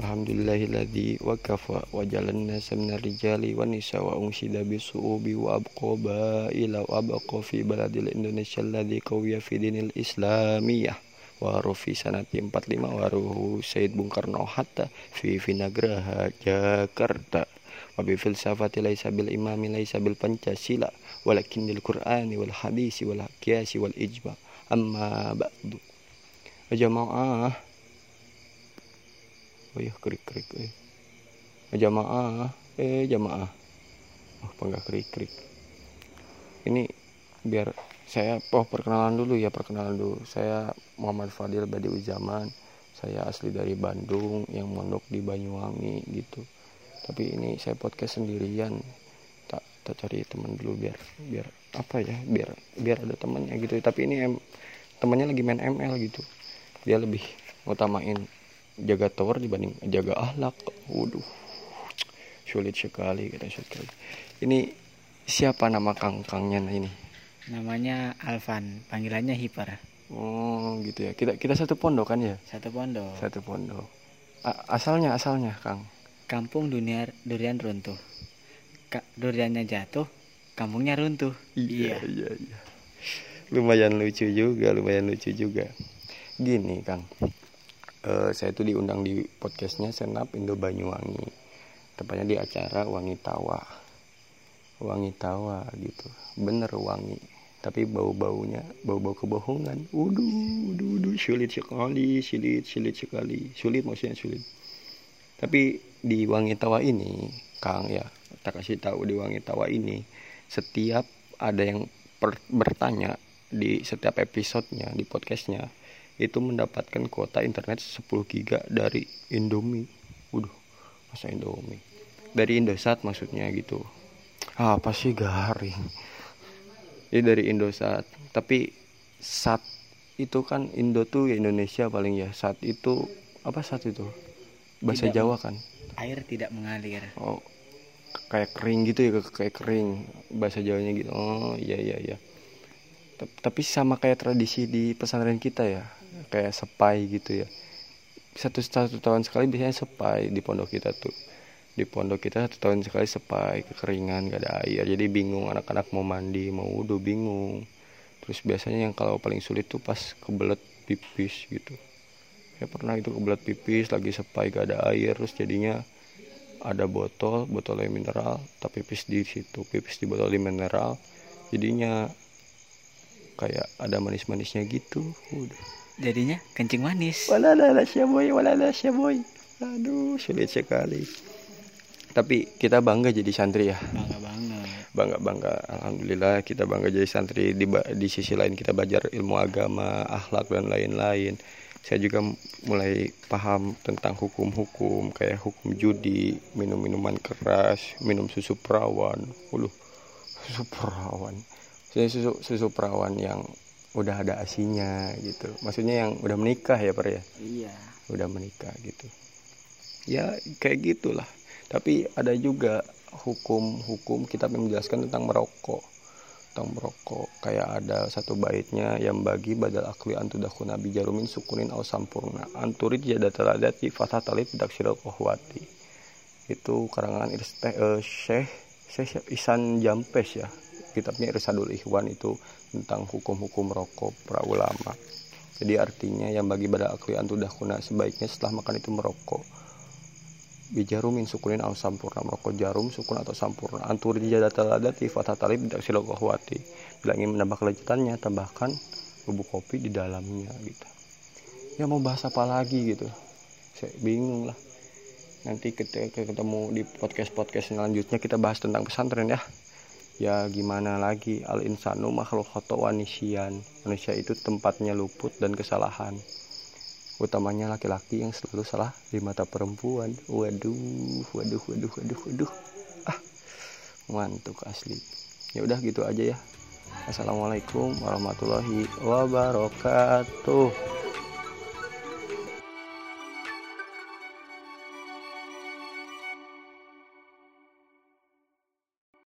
Alhamdulillahilladzi wa kafa wa jalan nasa rijali wa nisa wa unsida bisu'ubi wa abkoba ila wa abqo fi baladil Indonesia alladzi qawiyya fi dinil islamiyah. Wa rufi sanati 45 wa ruhu Said Bung Karno hatta fi Vinagraha Jakarta. Wa bi filsafati laisa bil imami laisa bil pancasila walakin lil qur'ani wal hadisi wal qiyasi wal ijma. Amma ba'du. Jamaah oh iya krik krik eh. Jamaah eh jamaah. Oh panggah krik krik ini biar saya oh perkenalan dulu ya perkenalan dulu. Saya Muhammad Fadil Badiuzaman saya asli dari Bandung yang mondok di Banyuwangi gitu. Tapi ini saya podcast sendirian. Tak tak cari teman dulu biar biar apa ya biar biar ada temannya gitu. Tapi ini em, temannya lagi main ML gitu. Dia lebih utamain jaga tower dibanding jaga ahlak waduh sulit sekali kita sekali ini siapa nama kangkangnya ini Namanya Alvan, panggilannya Hiper. Oh gitu ya. Kita kita satu pondok kan ya? Satu pondok. Satu pondok. A- asalnya asalnya Kang. Kampung dunia durian runtuh. Ka duriannya jatuh, kampungnya runtuh. Iya iya iya. Lumayan lucu juga, lumayan lucu juga. Gini Kang. Eh, saya tuh diundang di podcastnya Senap Indo Banyuwangi. Tepatnya di acara Wangi Tawa. Wangi Tawa gitu. Bener wangi tapi bau-baunya bau-bau kebohongan uduh uduh uduh sulit sekali sulit sulit sekali sulit maksudnya sulit tapi di Wangi Tawa ini Kang ya tak kasih tahu di Wangi Tawa ini setiap ada yang bertanya di setiap episodenya di podcastnya itu mendapatkan kuota internet 10 giga dari Indomie. Waduh masa Indomie? Dari Indosat maksudnya gitu. Ah, apa sih garing? Ini dari Indosat. Tapi saat itu kan Indo tuh ya Indonesia paling ya. Saat itu apa saat itu? Bahasa Tidak, Jawa kan? Air tidak mengalir. oh kayak kering gitu ya kayak kering. Bahasa Jawanya gitu. Oh iya iya iya. Tapi sama kayak tradisi di pesantren kita ya kayak sepai gitu ya. Satu satu tahun sekali biasanya sepai di pondok kita tuh. Di pondok kita satu tahun sekali sepai kekeringan gak ada air. Jadi bingung anak-anak mau mandi mau wudhu bingung. Terus biasanya yang kalau paling sulit tuh pas kebelet pipis gitu. Ya pernah itu kebelet pipis lagi sepai gak ada air. Terus jadinya ada botol botolnya mineral tapi pipis di situ. Pipis di botol di mineral. Jadinya kayak ada manis-manisnya gitu. Udah Jadinya kencing manis. Walala syaboy, walala syaboy. Aduh, sulit sekali. Tapi kita bangga jadi santri ya. Bangga banget. Bangga bangga. Alhamdulillah kita bangga jadi santri. Di di sisi lain kita belajar ilmu agama, akhlak dan lain-lain. Saya juga mulai paham tentang hukum-hukum kayak hukum judi, minum minuman keras, minum susu perawan. Uluh, susu perawan. Saya susu susu perawan yang udah ada asinya gitu. Maksudnya yang udah menikah ya, Pak ya? Iya. udah menikah gitu. Ya kayak gitulah. Tapi ada juga hukum-hukum yang menjelaskan tentang merokok. Tentang merokok. Kayak ada satu baitnya yang bagi badal akli antudakuna bijarumin sukunin au sampurna. Anturid jadataladati fatah talib daksirul kohwati. Itu karangan Irste, eh, Syekh Syekh Isan Jampes ya kitabnya Irsadul Ikhwan itu tentang hukum-hukum rokok para ulama. Jadi artinya yang bagi pada akli antudah kuna sebaiknya setelah makan itu merokok. Bijarumin sukunin au sampurna merokok jarum sukun atau sampurna. Anturi jadatalada fatah talib tidak silo kohwati bila ingin menambah kelezatannya tambahkan bubuk kopi di dalamnya gitu. Ya mau bahas apa lagi gitu. Saya bingung lah. Nanti ketika ketemu di podcast podcast selanjutnya kita bahas tentang pesantren ya ya gimana lagi? Al insanu makhluk wanisian manusia itu tempatnya luput dan kesalahan. Utamanya laki-laki yang selalu salah di mata perempuan. Waduh waduh waduh waduh waduh. Ah mantuk asli. Ya udah gitu aja ya. Assalamualaikum warahmatullahi wabarakatuh